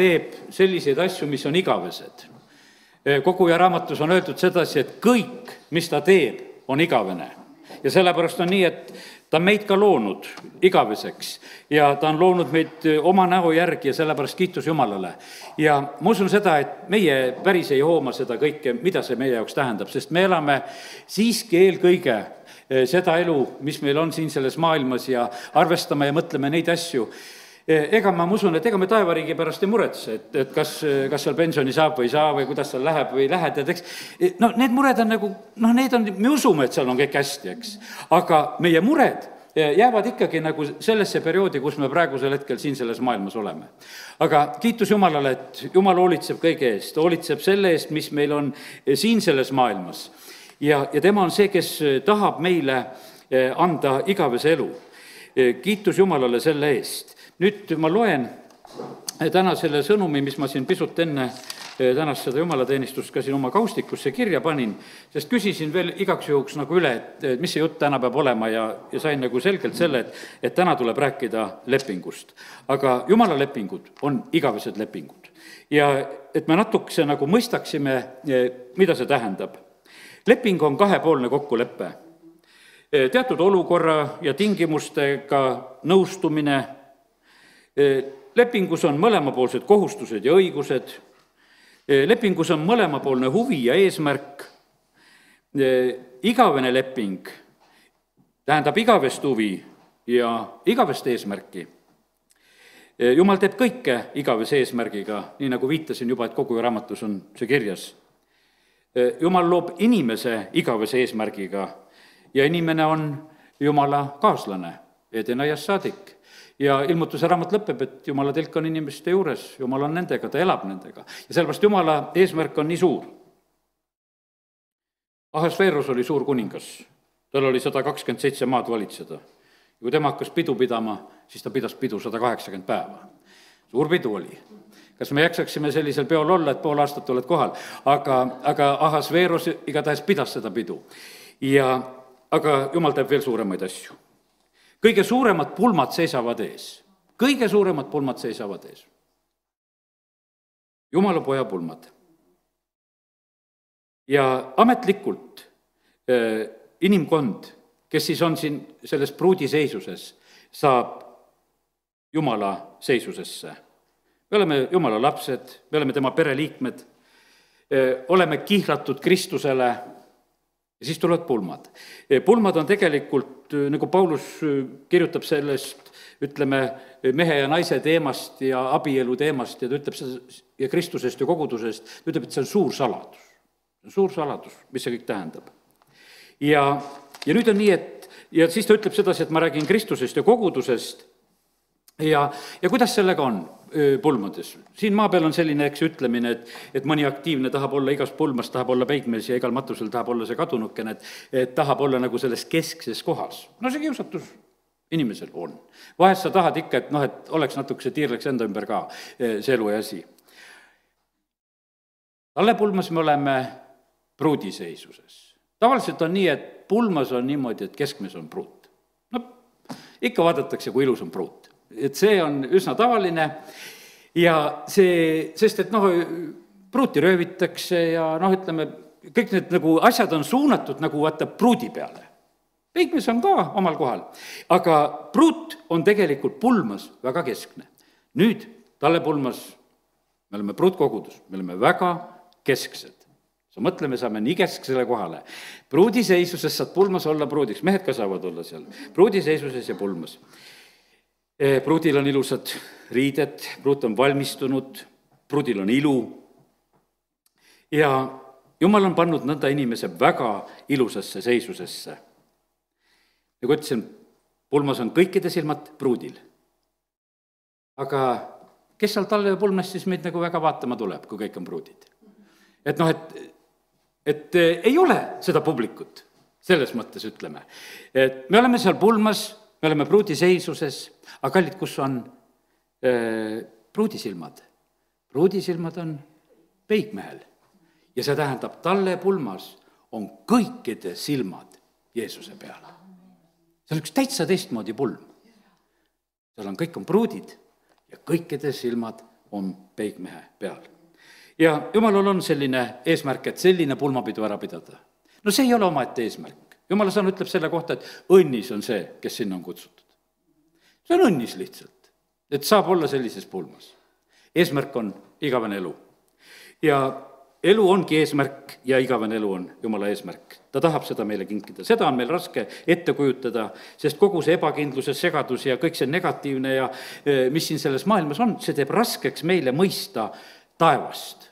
teeb selliseid asju, mis on igavesed. koguja raamatus on öeldud sedasi, et kõik, mis ta teeb, on igavene. ja sellepärast on nii, et ta on meid ka loonud igaveseks ja ta on loonud meid oma näo järgi ja sellepärast kiitus Jumalale. ja ma usun seda, et meie päris ei hooma seda kõike, mida see meie jaoks tähendab, sest me elame siiski eelkõige eh, seda elu, mis meil on siin selles maailmas ja arvestame ja mõtleme neid asju ega ma, ma usun, et ega me taevariigi pärast ei muretse, et, et kas, kas seal pensioni saab või ei saa või kuidas seal läheb või ei lähe, tead, eks. no need mured on nagu, noh, need on, me usume, et seal on kõik hästi, eks. aga meie mured jäävad ikkagi nagu sellesse perioodi, kus me praegusel hetkel siin selles maailmas oleme. aga kiitus Jumalale, et Jumal hoolitseb kõige eest, hoolitseb selle eest, mis meil on siin selles maailmas. ja, ja tema on see, kes tahab meile eh, anda igavese elu. Eh, kiitus Jumalale selle eest nüüd ma loen täna selle sõnumi, mis ma siin pisut enne eh, tänast seda jumalateenistust ka siin oma kaustikusse kirja panin, sest küsisin veel igaks juhuks nagu üle, et mis see jutt täna peab olema ja, ja sain nagu selgelt selle, et, et täna tuleb rääkida lepingust. aga jumala lepingud on igavesed lepingud. ja et me natukese nagu mõistaksime, eh, mida see tähendab. leping on kahepoolne kokkulepe. Eh, teatud olukorra ja tingimustega nõustumine lepingus on mõlemapoolsed kohustused ja õigused, lepingus on mõlemapoolne huvi ja eesmärk, igavene leping tähendab igavest huvi ja igavest eesmärki. jumal teeb kõike igavese eesmärgiga, nii nagu viitasin juba, et kogu raamatus on see kirjas. jumal loob inimese igavese eesmärgiga ja inimene on jumala kaaslane, Edenaiast saadik ja ilmutuse raamat lõpeb, et jumala telk on inimeste juures, jumal on nendega, ta elab nendega. ja sellepärast jumala eesmärk on nii suur. Ahasveerus oli suur kuningas, tal oli sada kakskümmend seitse maad valitseda. ja kui tema hakkas pidu pidama, siis ta pidas pidu sada kaheksakümmend päeva. suur pidu oli kas me jaksaksime sellisel peol olla, et pool aastat oled kohal, aga, aga Ahasveerus igatahes pidas seda pidu. ja, aga jumal teeb veel suuremaid asju kõige suuremad pulmad seisavad ees, kõige suuremad pulmad seisavad ees. jumala poja pulmad. ja ametlikult äh, inimkond, kes siis on siin selles pruudiseisuses, saab jumala seisusesse. me oleme jumala lapsed, me oleme tema pereliikmed, äh, oleme kihlatud Kristusele ja siis tulevad pulmad. pulmad on tegelikult Äh, nagu Paulus äh, kirjutab sellest, ütleme, mehe ja naise teemast ja abielu teemast ja ta ütleb seda ja Kristusest ja kogudusest, ta ütleb, et see on suur saladus. suur saladus, mis see kõik tähendab. ja, ja nüüd on nii, et ja siis ta ütleb sedasi, et ma räägin Kristusest ja kogudusest ja, ja kuidas sellega on pulmades? siin maa peal on selline, eks, ütlemine, et, et mõni aktiivne tahab olla igas pulmas, tahab olla peigmees ja igal matusel tahab olla see kadunukene, et, et tahab olla nagu selles keskses kohas. no see kiusatus inimesel on. vahest sa tahad ikka, et noh, et oleks natukese, tiirleks enda ümber ka see elu ja asi. Talle pulmas me oleme pruudiseisuses. tavaliselt on nii, et pulmas on niimoodi, et keskmes on pruut. no ikka vaadatakse, kui ilus on pruut et see on üsna tavaline ja see, sest et noh, pruuti röövitakse ja noh, ütleme, kõik need nagu asjad on suunatud nagu vaata pruudi peale. peigmees on ka omal kohal, aga pruut on tegelikult pulmas väga keskne. nüüd talle pulmas, me oleme pruutkogudus, me oleme väga kesksed sa mõtle, me saame nii kesksele kohale. pruudiseisuses saad pulmas olla pruudiks, mehed ka saavad olla seal, pruudiseisuses ja pulmas pruudil on ilusad riided, pruut on valmistunud, pruudil on ilu ja jumal on pannud nõnda inimese väga ilusasse seisusesse. nagu ütlesin, pulmas on kõikide silmad pruudil. aga kes seal talve pulmas siis meid nagu väga vaatama tuleb, kui kõik on pruudid? et noh, et, et eh, ei ole seda publikut, selles mõttes ütleme. et me oleme seal pulmas, me oleme pruudiseisuses aga kallid, kus on äh, pruudisilmad? pruudisilmad on peigmehel ja see tähendab, talle pulmas on kõikide silmad Jeesuse peal. see on üks täitsa teistmoodi pulm. seal on, kõik on pruudid ja kõikide silmad on peigmehe peal. ja jumalal on selline eesmärk, et selline pulmapidu ära pidada. no see ei ole omaette eesmärk. Jumala sõna ütleb selle kohta, et õnnis on see, kes sinna on kutsutud. see on õnnis lihtsalt, et saab olla sellises pulmas. eesmärk on igavene elu. ja elu ongi eesmärk ja igavene elu on Jumala eesmärk. ta tahab seda meile kinkida, seda on meil raske ette kujutada, sest kogu see ebakindlus ja segadus ja kõik see negatiivne ja eh, mis siin selles maailmas on, see teeb raskeks meile mõista taevast.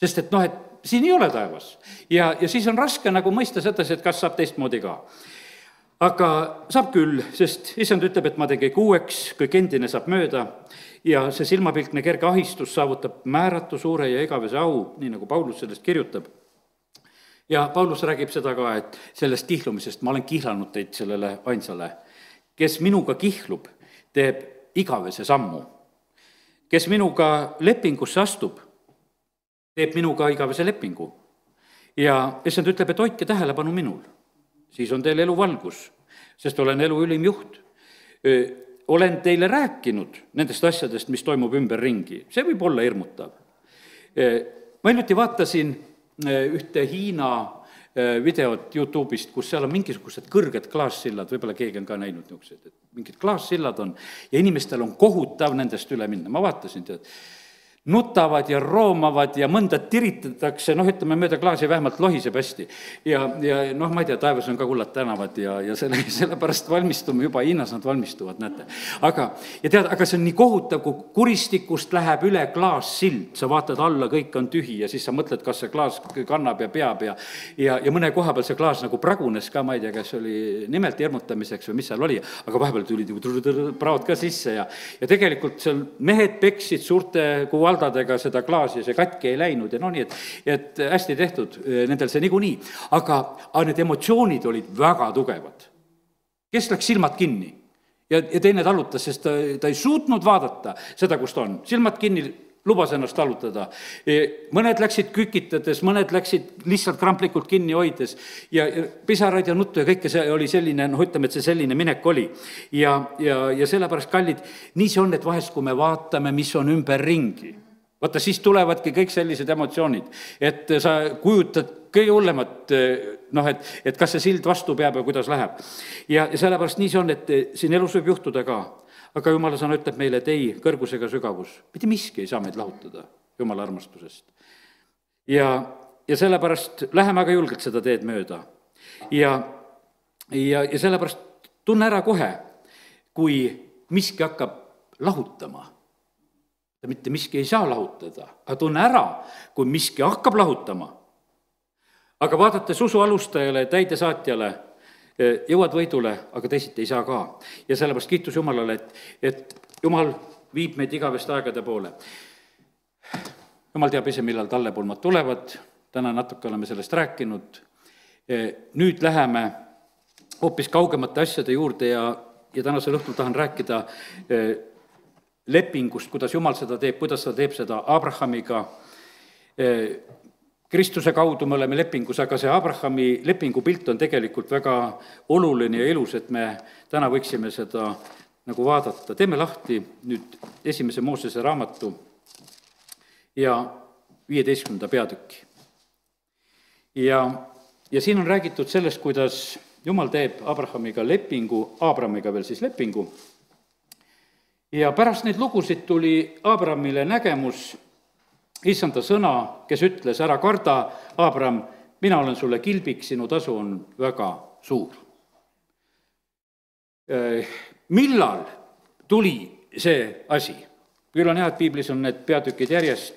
sest et noh, et siin ei ole taevas ja, ja siis on raske nagu mõista sedasi, et kas saab teistmoodi ka aga saab küll, sest issand ütleb, et ma teen kõik uueks, kõik endine saab mööda ja see silmapilkne kerge ahistus saavutab määratu suure ja igavese au, nii nagu Paulus sellest kirjutab. ja Paulus räägib seda ka, et sellest kihlumisest, ma olen kihlanud teid sellele ainsale, kes minuga kihlub, teeb igavese sammu. kes minuga lepingusse astub, teeb minuga igavese lepingu. ja issand ütleb, et hoidke tähelepanu minul, siis on teil elu valgus, sest olen elu ülim juht. Olen teile rääkinud nendest asjadest, mis toimub ümberringi, see võib olla hirmutav. ma hiljuti vaatasin ühte Hiina videot Youtube'ist, kus seal on mingisugused kõrged klaassillad, võib-olla keegi on ka näinud niisugused, et mingid klaassillad on ja inimestel on kohutav nendest üle minna, ma vaatasin, tead nutavad ja roomavad ja mõnda tiritatakse, noh, ütleme mööda klaasi vähemalt lohiseb hästi. ja, ja noh, ma ei tea, taevas on ka kullad tänavad ja, ja selle, sellepärast valmistume juba, Hiinas nad valmistuvad, näete. aga, ja tead, aga see on nii kohutav, kui kuristikust läheb üle klaassild, sa vaatad alla, kõik on tühi ja siis sa mõtled, kas see klaas kannab ja peab ja ja, ja mõne koha peal see klaas nagu pragunes ka, ma ei tea, kas oli nimelt hirmutamiseks või mis seal oli, aga vahepeal tulid nagu praod ka sisse ja ja tegelikult seal mehed peksid suurte kuvaldadega valdadega seda klaasi, see katki ei läinud ja no nii, et, et hästi tehtud eh, nendel see niikuinii. aga, aga need emotsioonid olid väga tugevad. kes läks silmad kinni? ja, ja teine talutas, sest ta, ta ei suutnud vaadata seda, kus ta on, silmad kinni lubas ennast tallutada. E, mõned läksid kükitades, mõned läksid lihtsalt kramplikult kinni hoides ja, ja pisaraid ja nuttu ja kõike see oli selline, noh, ütleme, et see selline minek oli. ja, ja, ja sellepärast, kallid, nii see on, et vahest, kui me vaatame, mis on ümberringi vaata, siis tulevadki kõik sellised emotsioonid, et sa kujutad kõige hullemat, noh, et, et kas see sild vastu peab ja kuidas läheb. ja, ja sellepärast nii see on, et siin elus võib juhtuda ka. aga jumala sõna ütleb meile, et ei, kõrgus ega sügavus, mitte miski ei saa meid lahutada jumala armastusest. ja, ja sellepärast läheme aga julgelt seda teed mööda. ja, ja, ja sellepärast tunne ära kohe, kui miski hakkab lahutama mitte miski ei saa lahutada, aga tunne ära, kui miski hakkab lahutama. aga vaadates usu alustajale, täidesaatjale, e, jõuad võidule, aga teisiti ei saa ka. ja sellepärast kiitus Jumalale, et, et Jumal viib meid igaveste aegade poole. Jumal teab ise, millal tallepulmad tulevad, täna natuke oleme sellest rääkinud, e, nüüd läheme hoopis kaugemate asjade juurde ja, ja tänasel õhtul tahan rääkida e, lepingust, kuidas Jumal seda teeb, kuidas ta teeb seda Abrahamiga. Kristuse kaudu me oleme lepingus, aga see Abrahami lepingu pilt on tegelikult väga oluline ja ilus, et me täna võiksime seda nagu vaadata. teeme lahti nüüd esimese Moosese raamatu ja viieteistkümnenda peatüki. ja, ja siin on räägitud sellest, kuidas Jumal teeb Abrahamiga lepingu, Abramiga veel siis lepingu ja pärast neid lugusid tuli Abramile nägemus, issanda sõna, kes ütles, ära karda, Abram, mina olen sulle kilbiks, sinu tasu on väga suur. Äh, millal tuli see asi? küll on hea, et piiblis on need peatükid järjest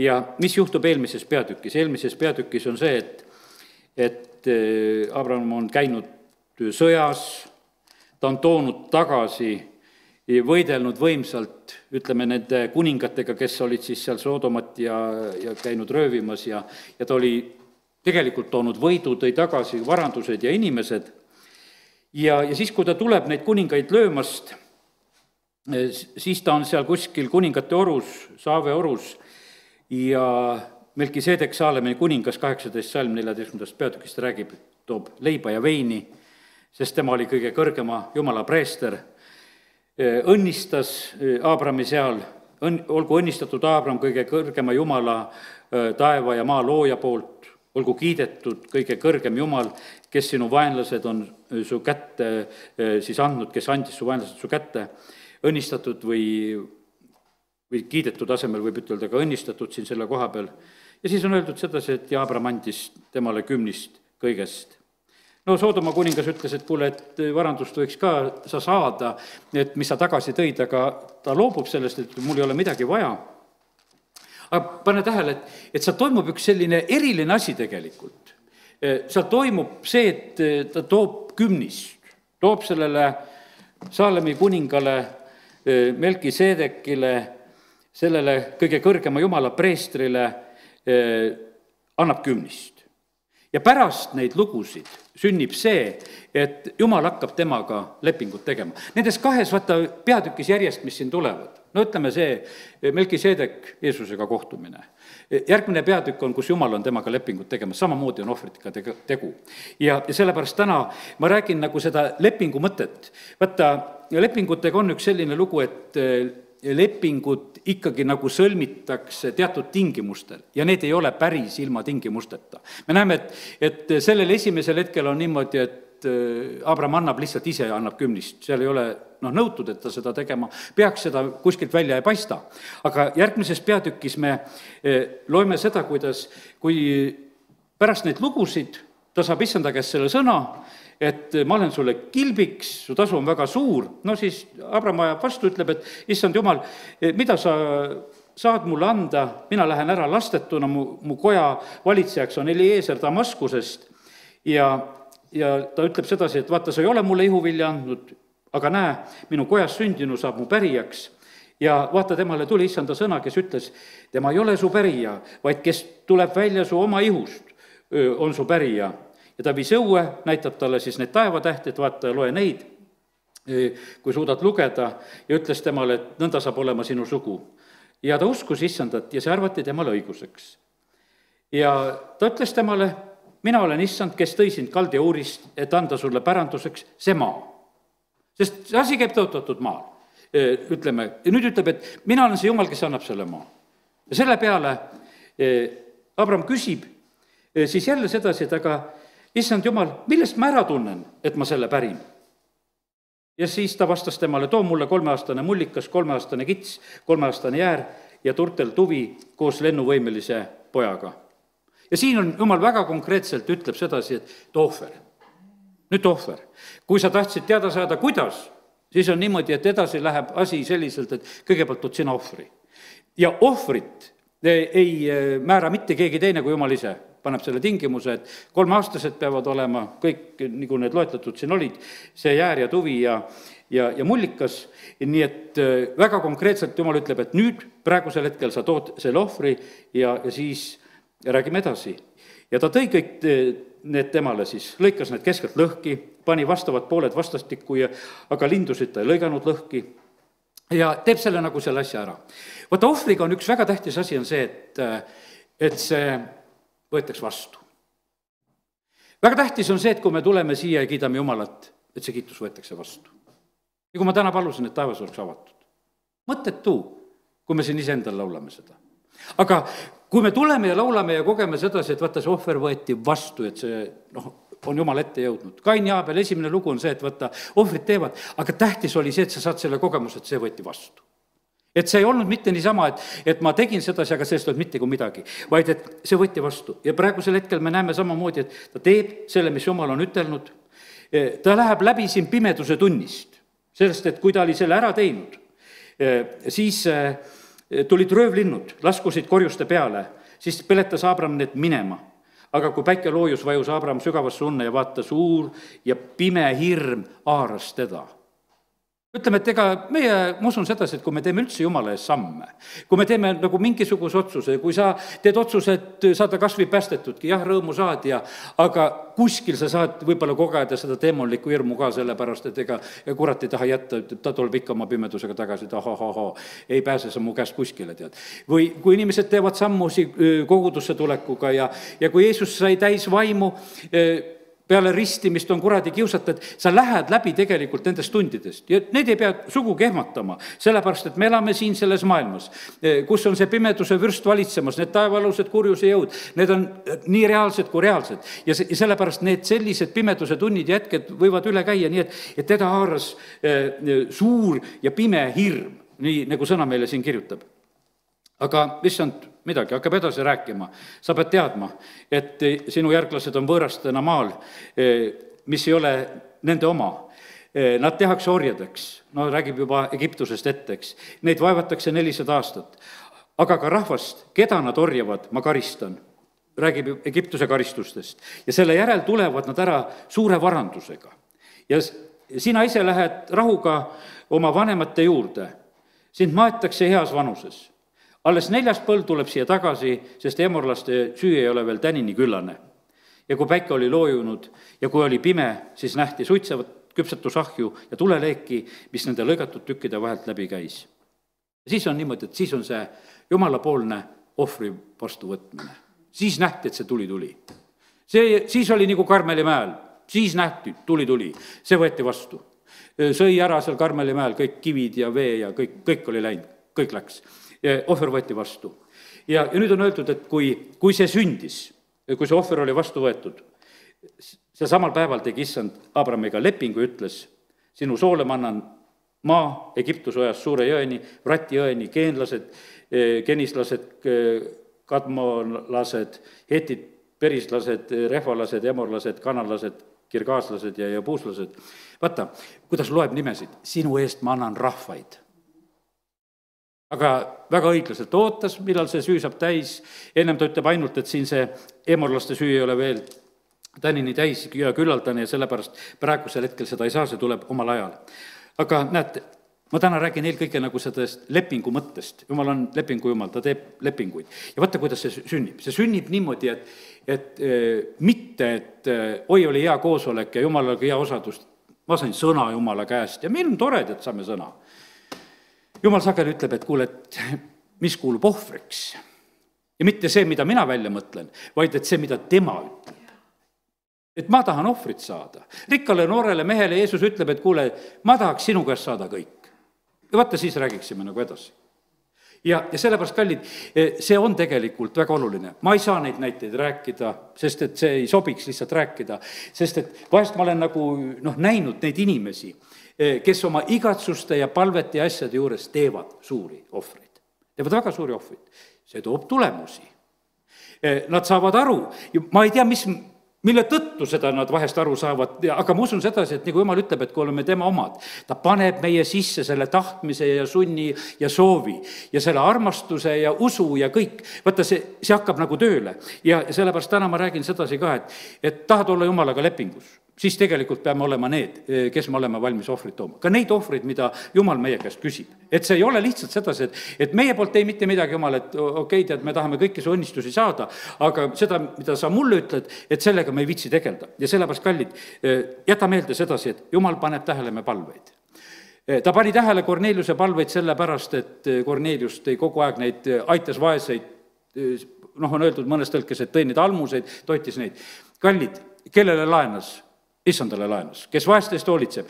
ja mis juhtub eelmises peatükis, eelmises peatükis on see, et, et äh, Abram on käinud sõjas, ta on toonud tagasi võidelnud võimsalt, ütleme, nende kuningatega, kes olid siis seal Soodomat ja, ja käinud röövimas ja, ja ta oli tegelikult toonud võidu, tõi tagasi varandused ja inimesed, ja, ja siis, kui ta tuleb neid kuningaid löömast, siis ta on seal kuskil kuningate orus, Saave orus, ja Melkisedek Saalemini kuningas, kaheksateist salm neljateistkümnendast peatükist räägib, toob leiba ja veini, sest tema oli kõige kõrgema jumala preester õnnistas äh, Abrami seal. Õnn, olgu õnnistatud Aabram kõige kõrgema Jumala taeva ja maa looja poolt, olgu kiidetud kõige kõrgem Jumal, kes sinu vaenlased on su kätte siis andnud, kes andis su vaenlased su kätte, õnnistatud või, või kiidetud asemel võib ütelda ka õnnistatud siin selle koha peal. ja siis on öeldud sedasi, et ja Abram andis temale kümnist kõigest no Soodoma kuningas ütles, et kuule, et varandust võiks ka sa saada, et mis sa tagasi tõid, aga ta loobub sellest, et mul ei ole midagi vaja. aga pane tähele, et, et seal toimub üks selline eriline asi tegelikult. seal toimub see, et ta toob kümnist, toob sellele Saalemi kuningale, Melkiseedekile, sellele kõige kõrgema jumala preestrile, annab kümnist ja pärast neid lugusid sünnib see, et jumal hakkab temaga lepingut tegema. Nendes kahes, vaata, peatükis järjest, mis siin tulevad, no ütleme see Melkiseedek Jeesusega kohtumine. järgmine peatükk on, kus jumal on temaga lepingut tegemas, samamoodi on ohvritega tege-, tegu. ja, ja sellepärast täna ma räägin nagu seda lepingu mõtet. vaata, lepingutega on üks selline lugu, et lepingud ikkagi nagu sõlmitakse teatud tingimustel ja need ei ole päris ilma tingimusteta. me näeme, et, et sellel esimesel hetkel on niimoodi, et äh, Abram annab lihtsalt ise, annab kümnist, seal ei ole noh, nõutud, et ta seda tegema peaks, seda kuskilt välja ei paista. aga järgmises peatükis me äh, loeme seda, kuidas, kui pärast neid lugusid ta saab issanda käest selle sõna et ma olen sulle kilbiks, su tasu on väga suur, no siis Abram ajab vastu, ütleb, et issand jumal, mida sa saad mulle anda, mina lähen ära lastetuna, mu, mu koja valitsejaks on Eliezer Damaskusest. Ja, ja ta ütleb sedasi, et vaata, sa ei ole mulle ihuvilja andnud, aga näe, minu kojas sündinu saab mu pärijaks. Ja vaata, temale tuli issanda sõna, kes ütles, tema ei ole su pärija, vaid kes tuleb välja su oma ihust, on su pärija ja ta viis õue, näitab talle siis need taevatähti, et vaata, loe neid, kui suudad lugeda, ja ütles temale, et nõnda saab olema sinu sugu. ja ta uskus issandat ja see arvati temale õiguseks. ja ta ütles temale, mina olen issand, kes tõi sind Kaldiuurist, et anda sulle päranduseks see maa. sest see asi käib tõotatud maal, ütleme, ja nüüd ütleb, et mina olen see jumal, kes annab selle maa. ja selle peale Abram küsib siis jälle sedasi, et aga issand jumal, millest ma ära tunnen, et ma selle pärin? ja siis ta vastas temale, too mulle kolmeaastane mullikas, kolmeaastane kits, kolmeaastane jäär ja turtel tuvi koos lennuvõimelise pojaga. ja siin on, jumal väga konkreetselt ütleb sedasi, et tohver. nüüd tohver. kui sa tahtsid teada saada, kuidas, siis on niimoodi, et edasi läheb asi selliselt, et kõigepealt tood sina ohvri. ja ohvrit ei eh, määra mitte keegi teine kui jumal ise paneb selle tingimuse, et kolmeaastased peavad olema kõik, nagu need loetletud siin olid, see jäär ja tuvi ja, ja, ja mullikas, nii et äh, väga konkreetselt Jumal ütleb, et nüüd, praegusel hetkel sa tood selle ohvri ja, ja siis räägime edasi. ja ta tõi kõik äh, need temale siis, lõikas need keskelt lõhki, pani vastavad pooled vastastikku ja aga lindusid ta ei lõiganud lõhki ja teeb selle nagu selle asja ära. vaata, ohvriga on üks väga tähtis asi, on see, et, äh, et see võetakse vastu. väga tähtis on see, et kui me tuleme siia ja kiidame Jumalat, et see kiitus võetakse vastu. ja kui ma täna palusin, et taevas oleks avatud. mõttetu, kui me siin iseendale laulame seda. aga kui me tuleme ja laulame ja kogeme sedasi, et vaata, see ohver võeti vastu, et see noh, on Jumala ette jõudnud. Kain ja Aabel, esimene lugu on see, et vaata, ohvrid teevad, aga tähtis oli see, et sa saad selle kogemuse, et see võeti vastu et see ei olnud mitte niisama, et, et ma tegin sedasi, aga sellest ei olnud mitte kui midagi, vaid et see võeti vastu. Ja praegusel hetkel me näeme samamoodi, et ta teeb selle, mis Jumal on ütelnud, e, ta läheb läbi siin pimeduse tunnist, sellest, et kui ta oli selle ära teinud, e, siis e, tulid röövlinnud, laskusid korjuste peale, siis peletas Abram need minema. Aga kui päike loojus, vajus Abram sügavasse unne ja vaata, suur ja pime hirm haaras teda ütleme, et ega meie, ma usun sedasi, et kui me teeme üldse Jumala ees samme, kui me teeme nagu mingisuguse otsuse, kui sa teed otsuse, et saada kas või päästetudki, jah, rõõmu saad ja aga kuskil sa saad võib-olla kogeda seda teemonlikku hirmu ka, sellepärast et ega kurat ei taha jätta, ütleb, ta tuleb ikka oma pimedusega tagasi, et ahah-ahah, ei pääse sa mu käest kuskile, tead. või kui inimesed teevad sammusi kogudusse tulekuga ja, ja kui Jeesus sai täis vaimu, peale ristimist on kuradi kiusatajad, sa lähed läbi tegelikult nendest tundidest ja need ei pea sugugi ehmatama, sellepärast et me elame siin selles maailmas, kus on see pimeduse vürst valitsemas, need taevaalused kurjuse jõud, need on nii reaalsed kui reaalsed. ja see, sellepärast need sellised pimeduse tunnid ja hetked võivad üle käia, nii et, et teda haaras eh, suur ja pime hirm, nii nagu sõna meile siin kirjutab. aga issand midagi, hakkab edasi rääkima. sa pead teadma, et sinu järglased on võõrastena maal, eh, mis ei ole nende oma. Eh, nad tehakse orjadeks, no räägib juba Egiptusest ette, eks. Neid vaevatakse nelisada aastat. aga ka rahvast, keda nad orjavad, ma karistan räägib Egiptuse karistustest ja selle järel tulevad nad ära suure varandusega. ja sina ise lähed rahuga oma vanemate juurde, sind maetakse heas vanuses alles neljas põld tuleb siia tagasi, sest emorlaste süü ei ole veel tänini küllane. ja kui päike oli loojunud ja kui oli pime, siis nähti suitsevat küpsetusahju ja tuleleeki, mis nende lõigatud tükkide vahelt läbi käis. siis on niimoodi, et siis on see jumalapoolne ohvri vastuvõtmine. siis nähti, et see tuli tuli. see, siis oli nagu Karmeli mäel, siis nähti, tuli tuli, see võeti vastu. sõi ära seal Karmeli mäel kõik kivid ja vee ja kõik, kõik oli läinud, kõik läks ohver võeti vastu. ja, ja nüüd on öeldud, et kui, kui see sündis, kui see ohver oli vastu võetud, sel samal päeval tegi issand Abramiga lepingu ja ütles, sinu soole ma annan maa Egiptuse ajast suure jõeni, Vrati jõeni, geenlased, genislased, kadmolased, hetid, perislased, rehvalased, emorlased, kanallased, kirgaaslased ja jabuuslased. vaata, kuidas loeb nimesid, sinu eest ma annan rahvaid aga väga õiglaselt ootas, millal see süü saab täis, ennem ta ütleb ainult, et siin see emorlaste süü ei ole veel tänini täis ja küllaldane ja sellepärast praegusel hetkel seda ei saa, see tuleb omal ajal. aga näete, ma täna räägin eelkõige nagu sellest lepingu mõttest, jumal on lepingu jumal, ta teeb lepinguid. ja vaata, kuidas see sünnib, see sünnib niimoodi, et, et eh, mitte, et eh, oi, oli hea koosolek ja jumalal oli hea osadus, ma sain sõna jumala käest ja meil on tore, et saame sõna jumal sageli ütleb, et kuule, et mis kuulub ohvriks. ja mitte see, mida mina välja mõtlen, vaid et see, mida tema ütleb. et ma tahan ohvrit saada. rikkale noorele mehele Jeesus ütleb, et kuule, ma tahaks sinu käest saada kõik. ja vaata, siis räägiksime nagu edasi ja, ja sellepärast, kallid, see on tegelikult väga oluline. ma ei saa neid näiteid rääkida, sest et see ei sobiks lihtsalt rääkida, sest et vahest ma olen nagu noh, näinud neid inimesi, kes oma igatsuste ja palvete ja asjade juures teevad suuri ohvreid, teevad väga suuri ohvreid. see toob tulemusi. Eh, nad saavad aru, ma ei tea, mis, mille tõttu seda nad vahest aru saavad, aga ma usun sedasi, et nagu jumal ütleb, et kui oleme tema omad, ta paneb meie sisse selle tahtmise ja sunni ja soovi ja selle armastuse ja usu ja kõik. vaata, see, see hakkab nagu tööle ja sellepärast täna ma räägin sedasi ka, et, et tahad olla jumalaga lepingus siis tegelikult peame olema need, kes me oleme valmis ohvrit tooma. ka neid ohvreid, mida Jumal meie käest küsib. et see ei ole lihtsalt sedasi, et, et meie poolt ei mitte midagi, Jumal, et okei okay,, tead, me tahame kõiki su õnnistusi saada, aga seda, mida sa mulle ütled, et sellega me ei viitsi tegeleda. ja sellepärast, kallid, jäta meelde sedasi, et Jumal paneb tähele me palveid ta pani tähele Korneliuse palveid sellepärast, et Kornelius tõi kogu aeg neid, aitas vaeseid, noh, on öeldud mõnes tõlkes, et tõi neid almuseid, toitis neid. kallid, kellele laenas? Issandale laenas, kes vaeste eest hoolitseb.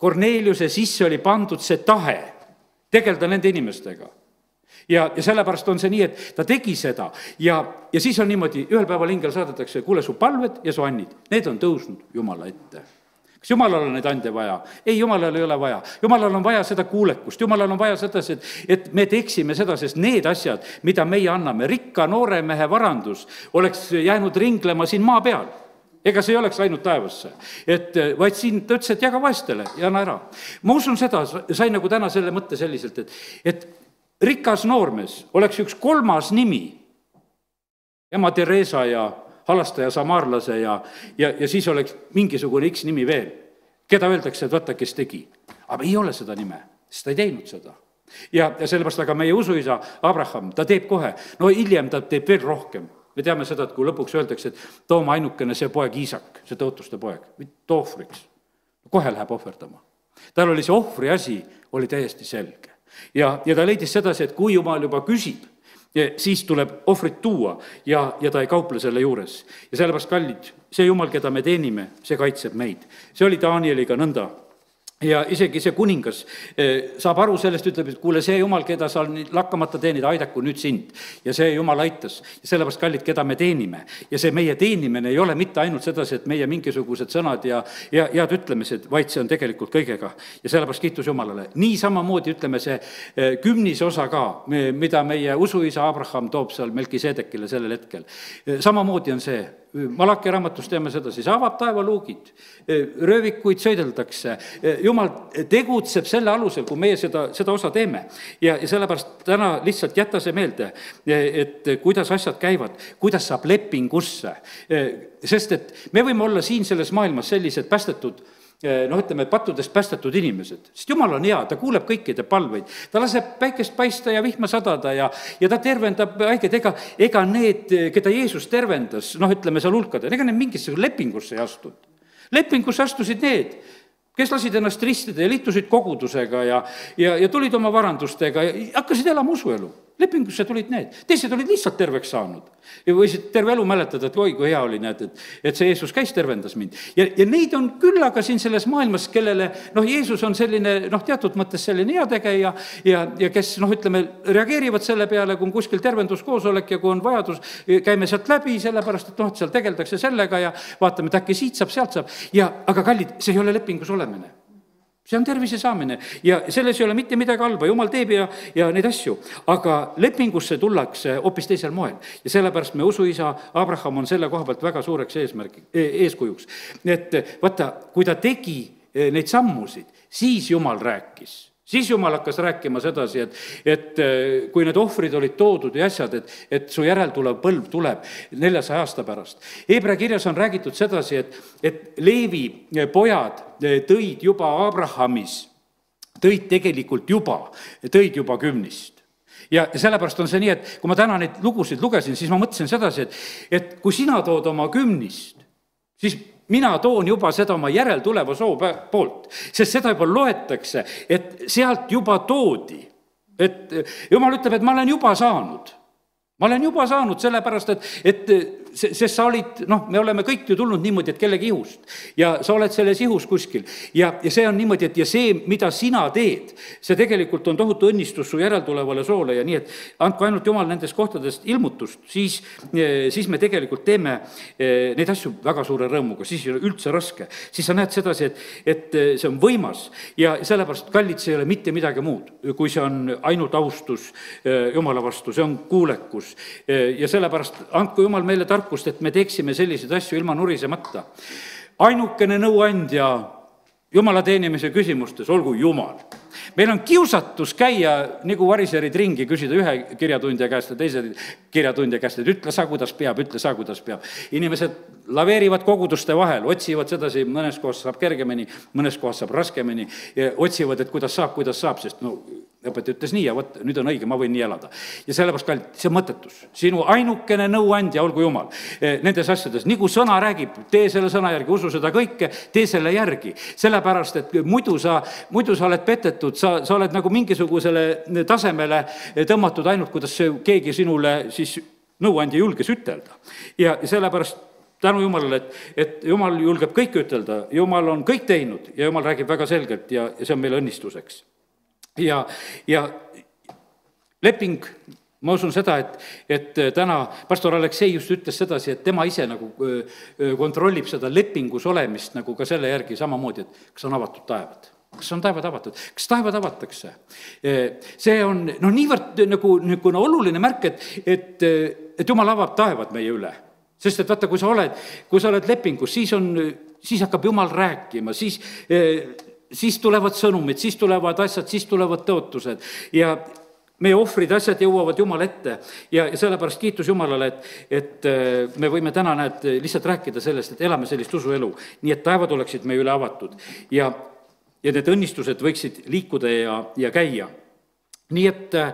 Korneliuse sisse oli pandud see tahe tegeleda nende inimestega ja, ja sellepärast on see nii, et ta tegi seda ja, ja siis on niimoodi, ühel päeval ingel saadetakse, kuule, su palved ja su annid, need on tõusnud Jumala ette. kas Jumalal on neid ande vaja? ei, Jumalal ei ole vaja. Jumalal on vaja seda kuulekust, Jumalal on vaja sedasi, et, et me teeksime seda, sest need asjad, mida meie anname, rikka noore mehe varandus, oleks jäänud ringlema siin maa peal ega see ei oleks läinud taevasse. et eh, vaid siin ta ütles, et jaga vaestele ja anna ära. ma usun seda, sain nagu täna selle mõtte selliselt, et, et rikas noormees oleks üks kolmas nimi, ema Theresa ja halastaja samaarlase ja, ja, ja siis oleks mingisugune X nimi veel, keda öeldakse, et vaata, kes tegi. aga ei ole seda nime, sest ta ei teinud seda ja, ja sellepärast, aga meie usuisa Abraham, ta teeb kohe, no hiljem ta teeb veel rohkem me teame seda, et kui lõpuks öeldakse, et too oma ainukene see poeg Iisak, see tõotuste poeg, too ohvriks. kohe läheb ohverdama. tal oli see ohvri asi, oli täiesti selge. ja, ja ta leidis sedasi, et kui jumal juba küsib, siis tuleb ohvrit tuua ja, ja ta ei kauple selle juures. ja sellepärast, kallid, see Jumal, keda me teenime, see kaitseb meid. see oli Danieliga nõnda ja isegi see kuningas eh, saab aru sellest, ütleb, et kuule, see jumal, keda sa lakkamata teenid, aidaku nüüd sind. ja see jumal aitas sellepärast, kallid, keda me teenime. ja see meie teenimine ei ole mitte ainult sedasi, et meie mingisugused sõnad ja, ja head ütlemised, vaid see on tegelikult kõigega. ja sellepärast kiitus Jumalale. nii samamoodi ütleme, see eh, kümnis osa ka, mida meie usuisa Abraham toob seal Melkisedekile sellel hetkel. Eh, samamoodi on see Malaki raamatus teame seda, siis avab taevaluugid, röövikuid sõideldakse, jumal tegutseb selle alusel, kui meie seda, seda osa teeme. ja, ja sellepärast täna lihtsalt jäta see meelde, et kuidas asjad käivad, kuidas saab lepingusse, sest et me võime olla siin selles maailmas sellised päästetud noh, ütleme, pattudest päästetud inimesed, sest jumal on hea, ta kuuleb kõikide palveid. ta laseb päikest paista ja vihma sadada ja, ja ta tervendab haigeid, ega, ega need, keda Jeesus tervendas, noh, ütleme seal hulkadel, ega need mingisse lepingusse ei astunud. lepingusse astusid need, kes lasid ennast ristida ja liitusid kogudusega ja, ja, ja tulid oma varandustega ja hakkasid elama usuelu lepingusse tulid need, teised olid lihtsalt terveks saanud. ja võisid terve elu mäletada, et oi, kui hea oli, näed, et, et see Jeesus käis, tervendas mind. ja, ja neid on küllaga siin selles maailmas, kellele noh, Jeesus on selline noh, teatud mõttes selline heategeja ja, ja kes noh, ütleme, reageerivad selle peale, kui on kuskil tervenduskoosolek ja kui on vajadus, käime sealt läbi, sellepärast et noh, et seal tegeldakse sellega ja vaatame, et äkki siit saab, sealt saab ja aga kallid, see ei ole lepingus olemine see on tervise saamine ja selles ei ole mitte midagi halba, jumal teeb ja, ja neid asju, aga lepingusse tullakse hoopis teisel moel. ja sellepärast me usuisa Abraham on selle koha pealt väga suureks eesmärk, e, eeskujuks. et vaata, kui ta tegi e, neid sammusid, siis jumal rääkis siis jumal hakkas rääkima sedasi, et, et äh, kui need ohvrid olid toodud ja asjad, et, et su järeltulev põlv tuleb neljasaja aasta pärast. Hebra kirjas on räägitud sedasi, et, et Leevi pojad äh, tõid juba Abrahamis, tõid tegelikult juba, tõid juba kümnist ja sellepärast on see nii, et kui ma täna neid lugusid lugesin, siis ma mõtlesin sedasi, et, et kui sina tood oma kümnist, siis mina toon juba seda oma järeltuleva soo poolt, sest seda juba loetakse, et sealt juba toodi. et jumal ütleb, et ma olen juba saanud ma olen juba saanud, sellepärast et, et sest sa olid, noh, me oleme kõik ju tulnud niimoodi, et kellegi ihust. ja sa oled selles ihus kuskil. ja, ja see on niimoodi, et ja see, mida sina teed, see tegelikult on tohutu õnnistus su järeltulevale soole ja nii, et andku ainult Jumal nendest kohtadest ilmutust, siis, siis me tegelikult teeme eh, neid asju väga suure rõõmuga, siis ei ole üldse raske. siis sa näed sedasi, et, et see on võimas ja sellepärast, kallid, see ei ole mitte midagi muud, kui see on ainult austus eh, Jumala vastu, see on kuulekus. Eh, ja sellepärast andku Jumal meile tarkust tarkust, et me teeksime selliseid asju ilma nurisemata. ainukene nõuandja jumala teenimise küsimustes olgu Jumal. Meil on kiusatus käia nagu variserid ringi, küsida ühe kirjatundja käest ja teise kirjatundja käest, et ütle sa, kuidas peab, ütle sa, kuidas peab. inimesed laveerivad koguduste vahel, otsivad sedasi, mõnes kohas saab kergemini, mõnes kohas saab raskemini, otsivad, et kuidas saab, kuidas saab, sest no õpetaja ütles nii ja vot, nüüd on õige, ma võin nii elada. ja sellepärast, kallid, see on mõttetus. sinu ainukene nõuandja olgu Jumal eh, nendes asjades, nagu sõna räägib, tee selle sõna järgi, usu seda kõike, tee selle järgi. sellepärast, et muidu sa, muidu sa oled petetud, sa, sa oled nagu mingisugusele tasemele tõmmatud ainult, kuidas keegi sinule siis nõuandja julges ütelda. ja sellepärast tänu Jumalale, et, et Jumal julgeb kõike ütelda, Jumal on kõik teinud ja Jumal räägib väga selgelt ja, ja see on meile õnnistuseks. Ja, ja leping, ma usun seda, et, et täna pastor Aleksei just ütles sedasi, et tema ise nagu kontrollib seda lepingus olemist nagu ka selle järgi samamoodi, et kas on avatud taevad kas on taevad avatud, kas taevad avatakse? see on noh, niivõrd nagu niisugune oluline märk, et, et, et jumal avab taevad meie üle. sest et vaata, kui sa oled, kui sa oled lepingus, siis on, siis hakkab jumal rääkima, siis siis tulevad sõnumid, siis tulevad asjad, siis tulevad tõotused. Ja meie ohvrid, asjad jõuavad Jumala ette. Ja, ja sellepärast kiitus Jumalale, et, et me võime täna, näed, lihtsalt rääkida sellest, et elame sellist usuelu, nii et taevad oleksid meie üle avatud. Ja, ja need õnnistused võiksid liikuda ja, ja käia nii et äh,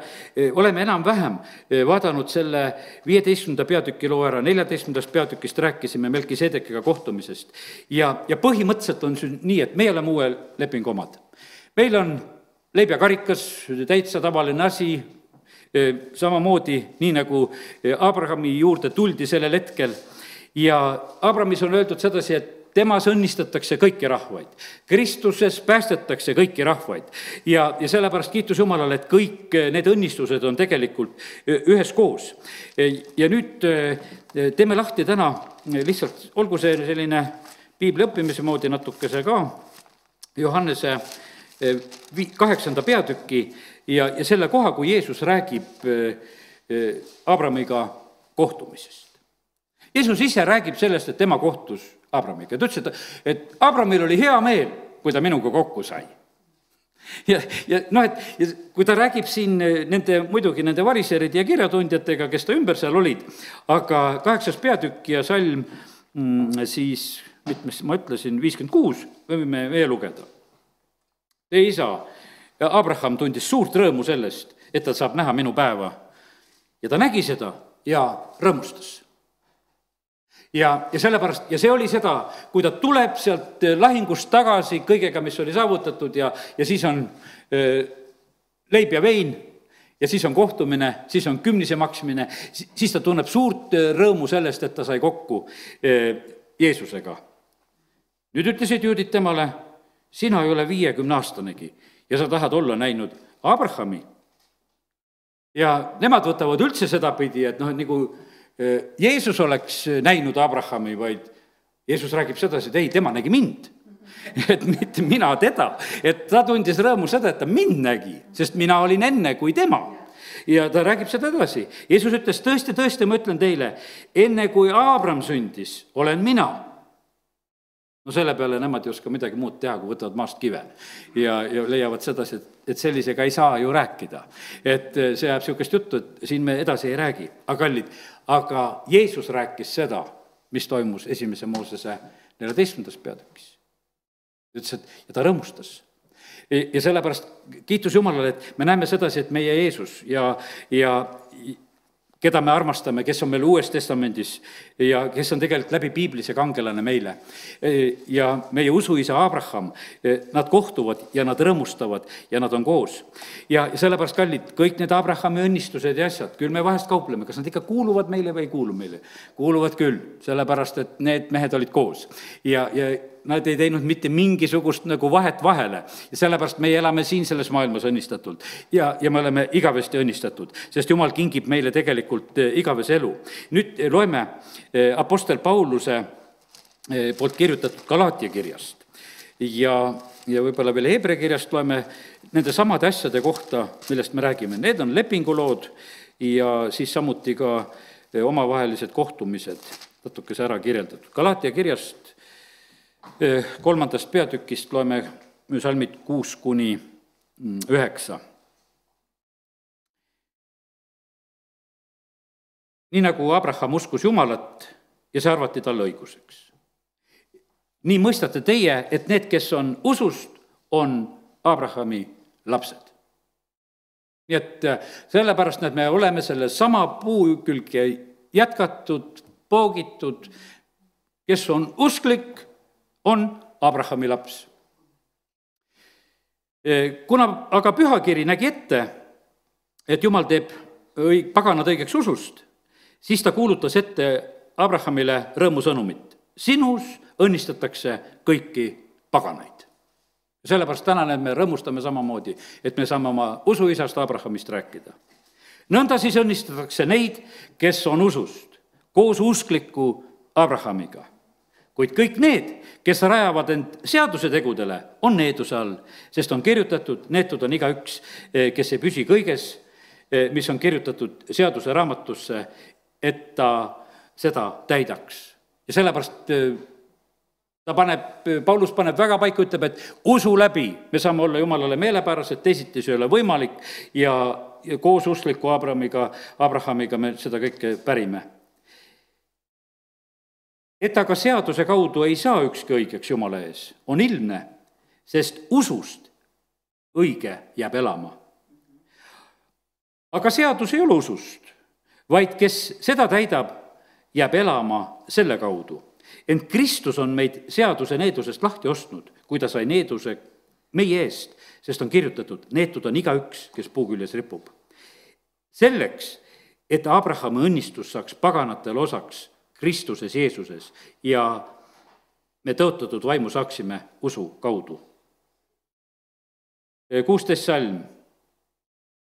oleme enam-vähem äh, vaadanud selle viieteistkümnenda peatüki loo ära, neljateistkümnendast peatükist rääkisime Melkisedekiga kohtumisest. ja, ja põhimõtteliselt on see nii, et meie oleme uue lepingu omad. meil on leib ja karikas, täitsa tavaline asi, samamoodi nii nagu Abrahami juurde tuldi sellel hetkel ja Abrahamis on öeldud sedasi, et temas õnnistatakse kõiki rahvaid. Kristuses päästetakse kõiki rahvaid. ja, ja sellepärast kiitus Jumalale, et kõik need õnnistused on tegelikult üheskoos. ja nüüd teeme lahti täna lihtsalt, olgu see selline piibli õppimise moodi natukese ka, Johannese kaheksanda peatüki ja, ja selle koha, kui Jeesus räägib Abramiga kohtumisest. Jeesus ise räägib sellest, et tema kohtus Abramiga, ta ütles, et, et Abramil oli hea meel, kui ta minuga kokku sai. ja, ja noh, et ja kui ta räägib siin nende, muidugi nende variseride ja kirjatundjatega, kes ta ümber seal olid, aga kaheksas peatükk ja salm mm, siis, mitmes ma ütlesin, viiskümmend kuus, võime veel lugeda. Teie isa Abraham tundis suurt rõõmu sellest, et ta saab näha minu päeva. ja ta nägi seda ja rõõmustas ja, ja sellepärast, ja see oli seda, kui ta tuleb sealt äh, lahingust tagasi kõigega, mis oli saavutatud ja, ja siis on öö, äh, leib ja vein ja siis on kohtumine, siis on kümnise maksmine, siis ta tunneb suurt äh, rõõmu sellest, et ta sai kokku Jeesusega. nüüd ütlesid juudid temale, sina ei ole viiekümneaastanegi ja sa tahad olla näinud Abrahami. ja nemad võtavad üldse sedapidi, et noh, et nagu Jeesus oleks näinud Abrahami, vaid Jeesus räägib sedasi, et ei, tema nägi mind et mitte mina teda, et ta tundis rõõmu seda, et ta mind nägi, sest mina olin enne kui tema. ja ta räägib seda edasi. Jeesus ütles, tõesti, tõesti, ma ütlen teile, enne kui Abram sündis, olen mina no selle peale nemad ei oska midagi muud teha, kui võtavad maast kive. ja, ja leiavad sedasi, et, et sellisega ei saa ju rääkida. et see jääb niisugust juttu, et siin me edasi ei räägi. aga kallid, aga Jeesus rääkis seda, mis toimus esimese Moosese neljateistkümnendas peatükis. ütles, et ja ta rõõmustas ja sellepärast kiitus Jumalale, et me näeme sedasi, et meie Jeesus ja, ja keda me armastame, kes on meil Uues Testamendis ja kes on tegelikult läbi piibli see kangelane meile. ja meie usuisa Abraham, nad kohtuvad ja nad rõõmustavad ja nad on koos. ja, ja sellepärast, kallid, kõik need Abrahami õnnistused ja asjad, küll me vahest kaupleme, kas nad ikka kuuluvad meile või ei kuulu meile. kuuluvad küll, sellepärast et need mehed olid koos ja, ja nad ei teinud mitte mingisugust nagu vahet vahele. ja sellepärast meie elame siin selles maailmas õnnistatult. ja, ja me oleme igavesti õnnistatud, sest jumal kingib meile tegelikult eh, igavese elu. nüüd eh, loeme eh, Apostel Pauluse poolt kirjutatud Galaatia kirjast ja, ja võib-olla veel Hebra kirjast loeme nende samade asjade kohta, millest me räägime, need on lepingulood ja siis samuti ka omavahelised kohtumised natukese ära kirjeldatud. Galaatia kirjast kolmandast peatükist loeme salmid kuus kuni mm, üheksa. nii nagu Abraham uskus Jumalat ja see arvati talle õiguseks. nii mõistate teie, et need, kes on usust, on Abrahami lapsed. nii et äh, sellepärast, et me oleme selle sama puu külge jätkatud, poogitud, kes on usklik, on Abrahami laps. kuna aga pühakiri nägi ette, et jumal teeb õig-, paganad õigeks usust, siis ta kuulutas ette Abrahamile rõõmusõnumit. sinus õnnistatakse kõiki paganaid. sellepärast täna me rõõmustame samamoodi, et me saame oma usuisast Abrahamist rääkida. nõnda siis õnnistatakse neid, kes on usust, koos uskliku Abrahamiga kuid kõik need, kes rajavad end seaduse tegudele, on needuse all, sest on kirjutatud, neetud on igaüks, eh, kes ei püsi kõiges, eh, mis on kirjutatud seaduse raamatusse, et ta seda täidaks. ja sellepärast eh, ta paneb, Paulus paneb väga paika, ütleb, et usu läbi me saame olla Jumalale meelepärased, teisiti see ei ole võimalik ja, ja koos uskliku Abrahamiga, Abrahamiga me seda kõike pärime et aga seaduse kaudu ei saa ükski õigeks Jumala ees, on ilmne, sest usust õige jääb elama. aga seadus ei ole usust, vaid kes seda täidab, jääb elama selle kaudu. ent Kristus on meid seaduse needusest lahti ostnud, kui ta sai needuse meie eest, sest on kirjutatud, neetud on igaüks, kes puu küljes ripub. selleks, et Abrahami õnnistus saaks paganatele osaks Kristuses Jeesuses ja me tõotatud vaimu saaksime usu kaudu. kuusteist salm.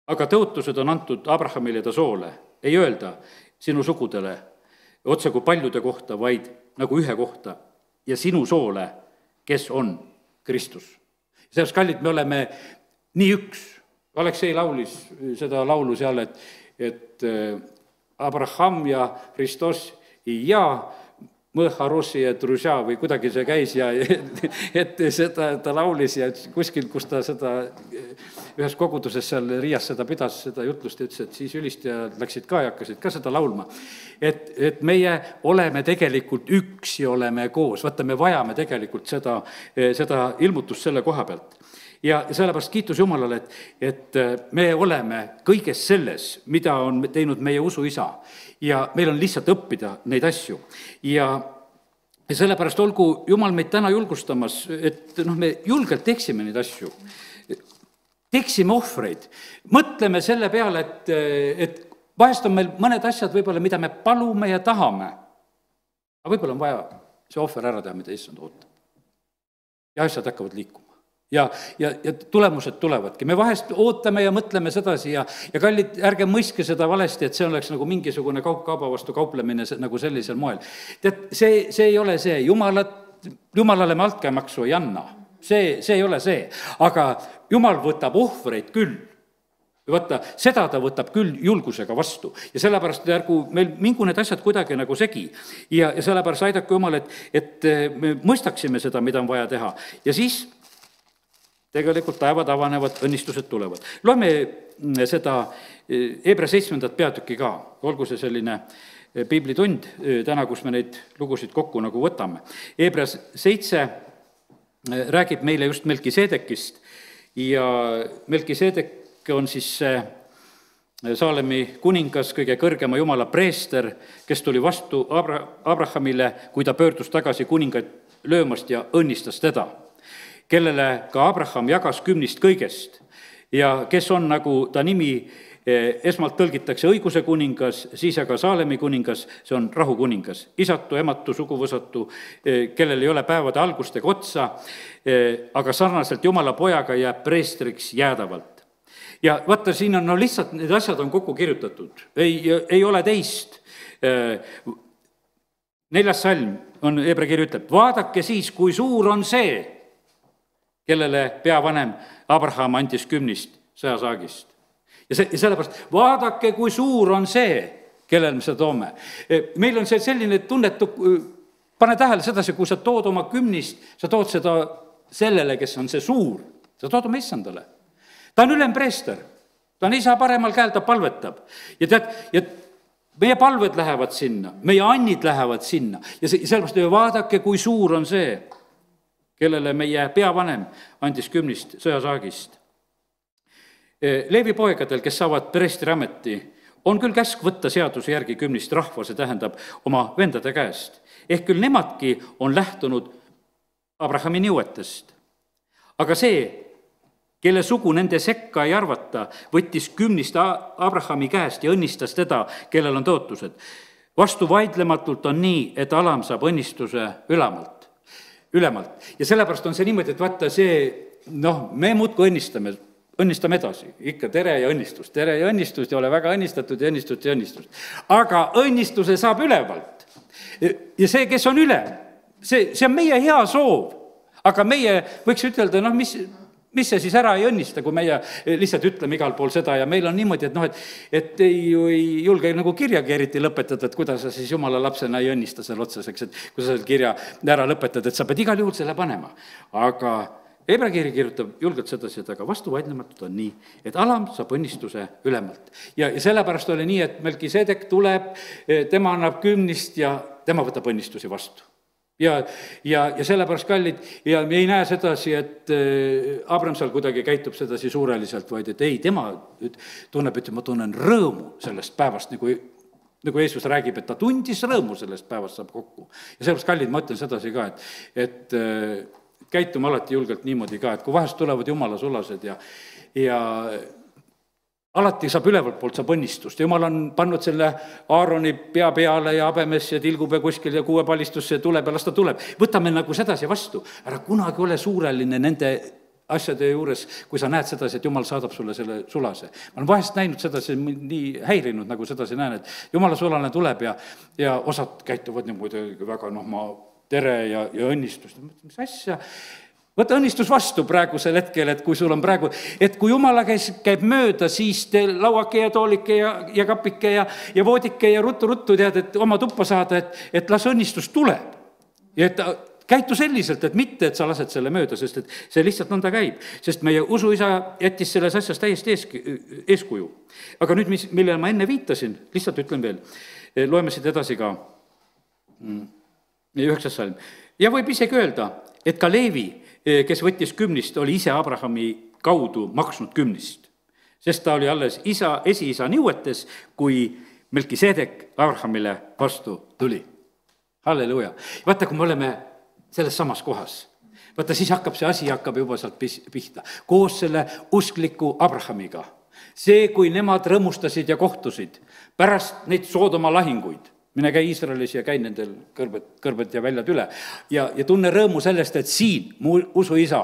aga tõotused on antud Abrahamile ta soole, ei öelda sinu sugudele otse kui paljude kohta, vaid nagu ühe kohta ja sinu soole, kes on Kristus. sellepärast, kallid, me oleme nii üks. Aleksei laulis seda laulu seal, et, et äh, Abraham ja Hristos ja Mõharossi ja Druža või kuidagi see käis ja et seda ta laulis ja kuskil, kus ta seda ühes koguduses seal Riias seda pidas, seda jutlust ja ütles, et siis ülistajad läksid ka ja hakkasid ka seda laulma. et, et meie oleme tegelikult üks ja oleme koos, vaata, me vajame tegelikult seda, seda ilmutust selle koha pealt ja sellepärast kiitus Jumalale, et, et me oleme kõiges selles, mida on teinud meie usuisa ja meil on lihtsalt õppida neid asju ja ja sellepärast olgu Jumal meid täna julgustamas, et noh, me julgelt teeksime neid asju. teeksime ohvreid, mõtleme selle peale, et, et vahest on meil mõned asjad võib-olla, mida me palume ja tahame. aga võib-olla on vaja see ohver ära teha, mida issand ootab. ja asjad hakkavad liikuma ja, ja, ja tulemused tulevadki, me vahest ootame ja mõtleme sedasi ja, ja kallid, ärge mõistke seda valesti, et see oleks nagu mingisugune kaup kauba vastu kauplemine nagu sellisel moel. tead, see, see ei ole see, jumalat, jumalale me altkäemaksu ei anna, see, see ei ole see, aga jumal võtab ohvreid küll. Vaata, seda ta võtab küll julgusega vastu. Ja sellepärast ärgu meil mingu need asjad kuidagi nagu segi. ja, ja sellepärast aidaku Jumal, et, et me mõistaksime seda, mida on vaja teha. Ja siis tegelikult taevad avanevad, õnnistused tulevad. loeme mm, seda Hebra seitsmendat peatükki ka, olgu see selline eh, piiblitund eh, täna, kus me neid lugusid kokku nagu võtame. Hebras seitse eh, räägib meile just Melkiseedekist ja Melkiseedek on siis see Saalemi kuningas, kõige kõrgema jumala preester, kes tuli vastu Abra-, Abrahamile, kui ta pöördus tagasi kuningaid löömast ja õnnistas teda kellele ka Abraham jagas kümnist kõigest ja kes on, nagu ta nimi eh, esmalt tõlgitakse õiguse kuningas, siis aga Saalemi kuningas, see on rahukuningas, isatu, ematu, suguvõsatu, eh, kellel ei ole päevade algust ega otsa, eh, aga sarnaselt Jumala pojaga jääb preestriks jäädavalt. ja vaata, siin on no lihtsalt, need asjad on kokku kirjutatud, ei, ei ole teist. neljas salm on, Hebra kiri ütleb, vaadake siis, kui suur on see kellele peavanem Abraham andis kümnist sõjasaagist. ja see, ja sellepärast vaadake, kui suur on see, kellele me seda toome. E, meil on see selline tunnetu, pane tähele sedasi, kui sa tood oma kümnist, sa tood seda sellele, kes on see suur, sa tood oma issandale. ta on ülempreester, ta on isa paremal käel, ta palvetab ja tead, ja meie palved lähevad sinna, meie annid lähevad sinna ja see, sellepärast vaadake, kui suur on see kellele meie peavanem andis kümnist sõjasaagist. Leevi poegadel, kes saavad preestri ameti, on küll käsk võtta seaduse järgi kümnist rahva, see tähendab oma vendade käest. ehk küll nemadki on lähtunud Abrahami nõuetest. aga see, kelle sugu nende sekka ei arvata, võttis kümnist Abrahami käest ja õnnistas teda, kellel on tõotused. vastuvaidlematult on nii, et alam saab õnnistuse ülemalt ülemalt. ja sellepärast on see niimoodi, et vaata, see noh, me muudkui õnnistame, õnnistame edasi, ikka tere ja õnnistust, tere ja õnnistust ja ole väga õnnistatud ja õnnistust ja õnnistust. aga õnnistuse saab ülevalt. ja see, kes on ülem, see, see on meie hea soov. aga meie võiks ütelda, noh, mis mis see siis ära ei õnnista, kui meie lihtsalt ütleme igal pool seda ja meil on niimoodi, et noh, et et ei ju ei julge nagu kirjagi eriti lõpetada, et kuidas sa siis jumala lapsena ei õnnista seal otsas, eks, et kui sa selle kirja ära lõpetad, et sa pead igal juhul selle panema. aga Hebra kiri kirjutab julgelt sedasi, et aga vastuvaidlematult on nii, et alam saab õnnistuse ülemalt. ja, ja sellepärast oli nii, et Melkisedek tuleb, tema annab kümnist ja tema võtab õnnistusi vastu ja, ja, ja sellepärast, kallid, ja me ei näe sedasi, et äh, Abram seal kuidagi käitub sedasi suureliselt, vaid et ei, tema tunneb, et ma tunnen rõõmu sellest päevast, nagu nagu Jeesus räägib, et ta tundis rõõmu sellest päevast saab kokku. ja sellepärast, kallid, ma ütlen sedasi ka, et, et äh, käitume alati julgelt niimoodi ka, et kui vahest tulevad jumala sulased ja, ja alati saab ülevalt poolt, saab õnnistust, jumal on pannud selle Aaroni pea peale ja habemesse ja tilgub ja kuskil ja kuuepallistusse ja tuleb ja las ta tuleb. võtame nagu sedasi vastu, ära kunagi ole suureline nende asjade juures, kui sa näed sedasi, et jumal saadab sulle selle sulase. ma olen vahest näinud sedasi, nii häirinud, nagu sedasi näen, et jumala sulane tuleb ja, ja osad käituvad niimoodi väga noh, ma tere ja, ja õnnistust, mis asja võta õnnistus vastu praegusel hetkel, et kui sul on praegu, et kui jumala käes käib mööda, siis teil lauake ja toolike ja, ja kapike ja, ja voodike ja ruttu-ruttu tead, et oma tuppa saada, et, et las õnnistus tuleb. ja et käitu selliselt, et mitte, et sa lased selle mööda, sest et see lihtsalt nõnda käib. sest meie usuisa jättis selles asjas täiesti ees, eeskuju. aga nüüd, mis, millele ma enne viitasin, lihtsalt ütlen veel, loeme siit edasi ka, mm, üheksas salm. ja võib isegi öelda, et ka Leevi Eh, kes võttis kümnist, oli ise Abrahami kaudu maksnud kümnist. sest ta oli alles isa, esiisa nõuetes, kui Melkisedek Abrahamile vastu tuli. halleluuja. vaata, kui me oleme selles samas kohas, vaata siis hakkab see asi, hakkab juba sealt pis-, pihta. koos selle uskliku Abrahamiga. see, kui nemad rõõmustasid ja kohtusid pärast neid Soodoma lahinguid, mine käi Iisraelis ja käi nendel kõrbed, kõrbed ja väljad üle. ja, ja tunne rõõmu sellest, et siin mu usuisa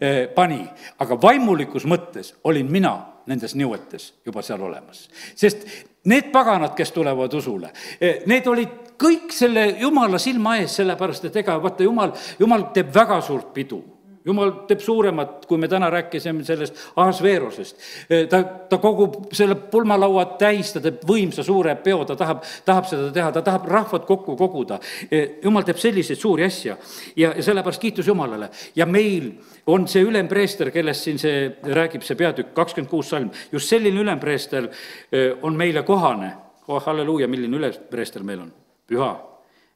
eh, pani, aga vaimulikus mõttes olin mina nendes nõuetes juba seal olemas. sest need paganad, kes tulevad usule, eh, need olid kõik selle jumala silma ees, sellepärast et ega vaata, jumal, jumal teeb väga suurt pidu jumal teeb suuremat, kui me täna rääkisime sellest Ahasveerosest. ta, ta kogub selle pulmalaua täis, ta teeb võimsa suure peo, ta tahab, tahab seda teha, ta tahab rahvat kokku koguda. jumal teeb selliseid suuri asju ja, ja sellepärast kiitus Jumalale. ja meil on see ülempreester, kellest siin see räägib, see peatükk, kakskümmend kuus salm, just selline ülempreester on meile kohane. oh halleluuja, milline ülempreester meil on, püha,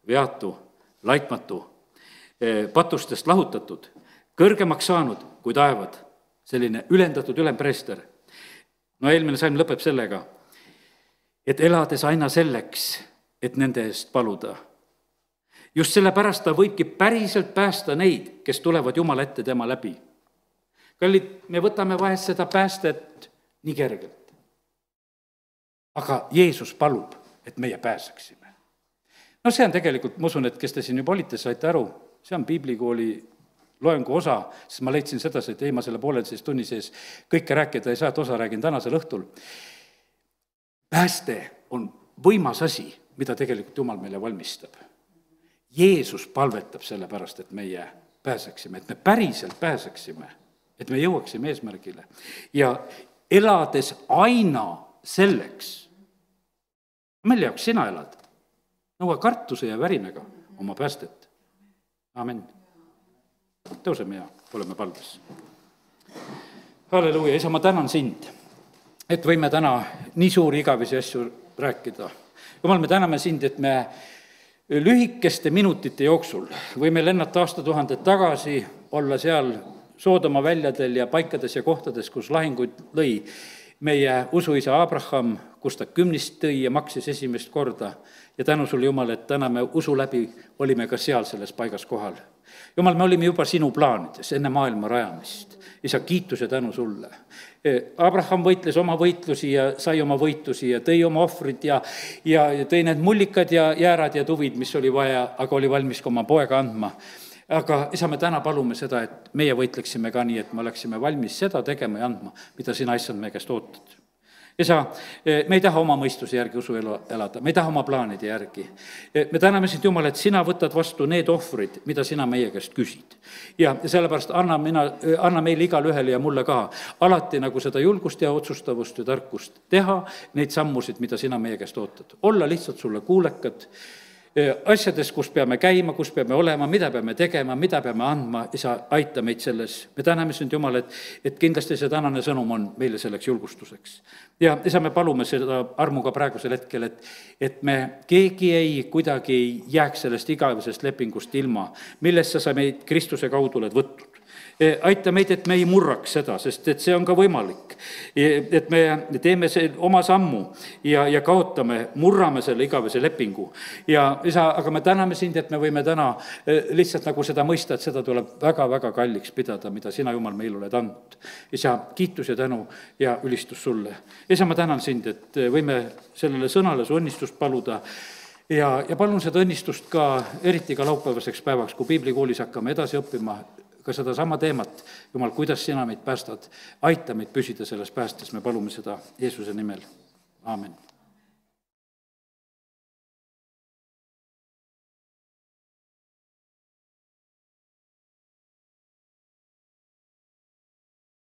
veatu, laitmatu, patustest lahutatud kõrgemaks saanud kui taevad, selline ülendatud ülempreester. no eelmine salm lõpeb sellega, et elades aina selleks, et nende eest paluda. just sellepärast ta võibki päriselt päästa neid, kes tulevad Jumala ette tema läbi. kallid, me võtame vahest seda päästet nii kergelt. aga Jeesus palub, et meie pääseksime. no see on tegelikult, ma usun, et kes te siin juba olite, saite aru, see on piiblikooli loengu osa, siis ma leidsin sedasi, et ei, ma selle pooleteist tunni sees kõike rääkida ei saa, et osa räägin tänasel õhtul. pääste on võimas asi, mida tegelikult Jumal meile valmistab. Jeesus palvetab selle pärast, et meie pääseksime, et me päriselt pääseksime, et me jõuaksime eesmärgile. ja elades aina selleks, mille jaoks sina elad? nõua kartuse ja värinaga oma päästet. amin tõuseme ja oleme palves. halleluuja, isa, ma tänan sind, et võime täna nii suuri igavesi asju rääkida. jumal, me täname sind, et me lühikeste minutite jooksul võime lennata aastatuhanded tagasi, olla seal Soodoma väljadel ja paikades ja kohtades, kus lahinguid lõi meie usuisa Abraham, kus ta kümnist tõi ja maksis esimest korda. ja tänu sulle, Jumal, et täna me usu läbi olime ka seal selles paigas kohal jumal, me olime juba sinu plaanides enne maailma rajamist. isa, kiitus ja tänu sulle. Abraham võitles oma võitlusi ja sai oma võitusi ja tõi oma ohvrid ja, ja tõi need mullikad ja jäärad ja tuvid, mis oli vaja, aga oli valmis ka oma poega andma aga isa, me täna palume seda, et meie võitleksime ka nii, et me oleksime valmis seda tegema ja andma, mida sina, issand, meie käest ootad isa, eh, me ei taha oma mõistuse järgi usuelu elada, me ei taha oma plaanide järgi. Eh, me täname sind, Jumal, et sina võtad vastu need ohvrid, mida sina meie käest küsid. ja sellepärast anna mina, eh, anna meile igale ühele ja mulle ka alati nagu seda julgust ja otsustavust ja tarkust teha neid sammusid, mida sina meie käest ootad. olla lihtsalt sulle kuulekad asjades, kus peame käima, kus peame olema, mida peame tegema, mida peame andma, isa, aita meid selles. me täname sind, Jumal, et, et kindlasti see tänane sõnum on meile selleks julgustuseks. ja isa, me palume seda armuga praegusel hetkel, et, et me keegi ei, kuidagi ei jääks sellest igavesest lepingust ilma, millest sa sa meid Kristuse kaudu oled võtnud aita meid, et me ei murraks seda, sest et see on ka võimalik. et me teeme see oma sammu ja, ja kaotame, murrame selle igavese lepingu. ja isa, aga me täname sind, et me võime täna lihtsalt nagu seda mõista, et seda tuleb väga-väga kalliks pidada, mida sina, Jumal, meile oled andnud. isa, kiitus ja tänu ja ülistus sulle. isa, ma tänan sind, et võime sellele sõnale su õnnistust paluda ja, ja palun seda õnnistust ka, eriti ka laupäevaseks päevaks, kui piiblikoolis hakkame edasi õppima, ka sedasama teemat, Jumal, kuidas sina meid päästad, aita meid püsida selles päästes, me palume seda Jeesuse nimel, aamen